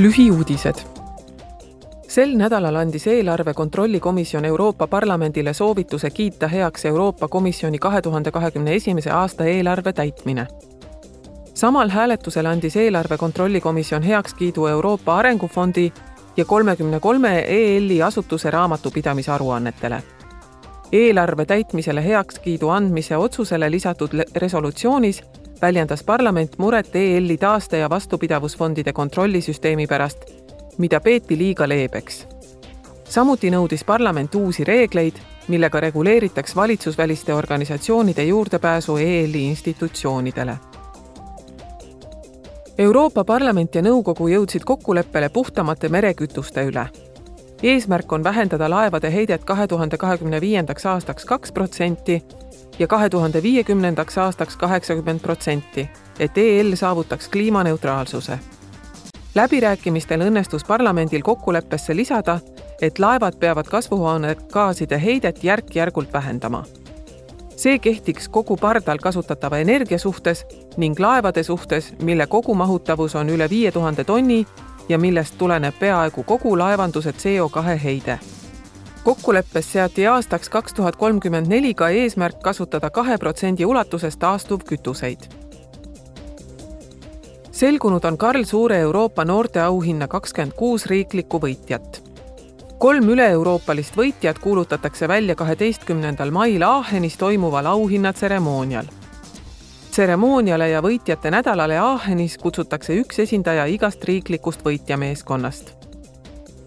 lühiuudised. sel nädalal andis eelarve kontrolli komisjon Euroopa Parlamendile soovituse kiita heaks Euroopa Komisjoni kahe tuhande kahekümne esimese aasta eelarve täitmine. samal hääletusel andis eelarve kontrolli komisjon heakskiidu Euroopa Arengufondi ja kolmekümne kolme EL-i asutuse raamatupidamisaruannetele eelarve täitmisele heakskiidu andmise otsusele lisatud resolutsioonis väljendas parlament muret EL-i taaste- ja vastupidavusfondide kontrollisüsteemi pärast, mida peeti liiga leebeks. samuti nõudis parlament uusi reegleid, millega reguleeritaks valitsusväliste organisatsioonide juurdepääsu EL-i institutsioonidele. Euroopa Parlament ja Nõukogu jõudsid kokkuleppele puhtamate merekütuste üle eesmärk on vähendada laevade heidet kahe tuhande kahekümne viiendaks aastaks kaks protsenti ja kahe tuhande viiekümnendaks aastaks kaheksakümmend protsenti, et EL saavutaks kliimaneutraalsuse. läbirääkimistel õnnestus parlamendil kokkuleppesse lisada, et laevad peavad kasvuhoonegaaside heidet järk-järgult vähendama. see kehtiks kogu pardal kasutatava energia suhtes ning laevade suhtes, mille kogumahutavus on üle viie tuhande tonni ja millest tuleneb peaaegu kogu laevanduse CO2 heide kokkuleppes seati aastaks kaks tuhat kolmkümmend neli ka eesmärk kasutada kahe protsendi ulatuses taastuvkütuseid. selgunud on Karl Suure Euroopa noorteauhinna kakskümmend kuus riiklikku võitjat. kolm üle-euroopalist võitjat kuulutatakse välja kaheteistkümnendal mail Aachenis toimuval auhinnatseremoonial. Tseremooniale ja võitjate nädalale Aachenis kutsutakse üks esindaja igast riiklikust võitjameeskonnast.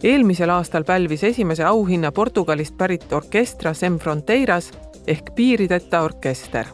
Eelmisel aastal pälvis esimese auhinna Portugalist pärit orkestra Sem Fronteiras ehk Piirideta orkester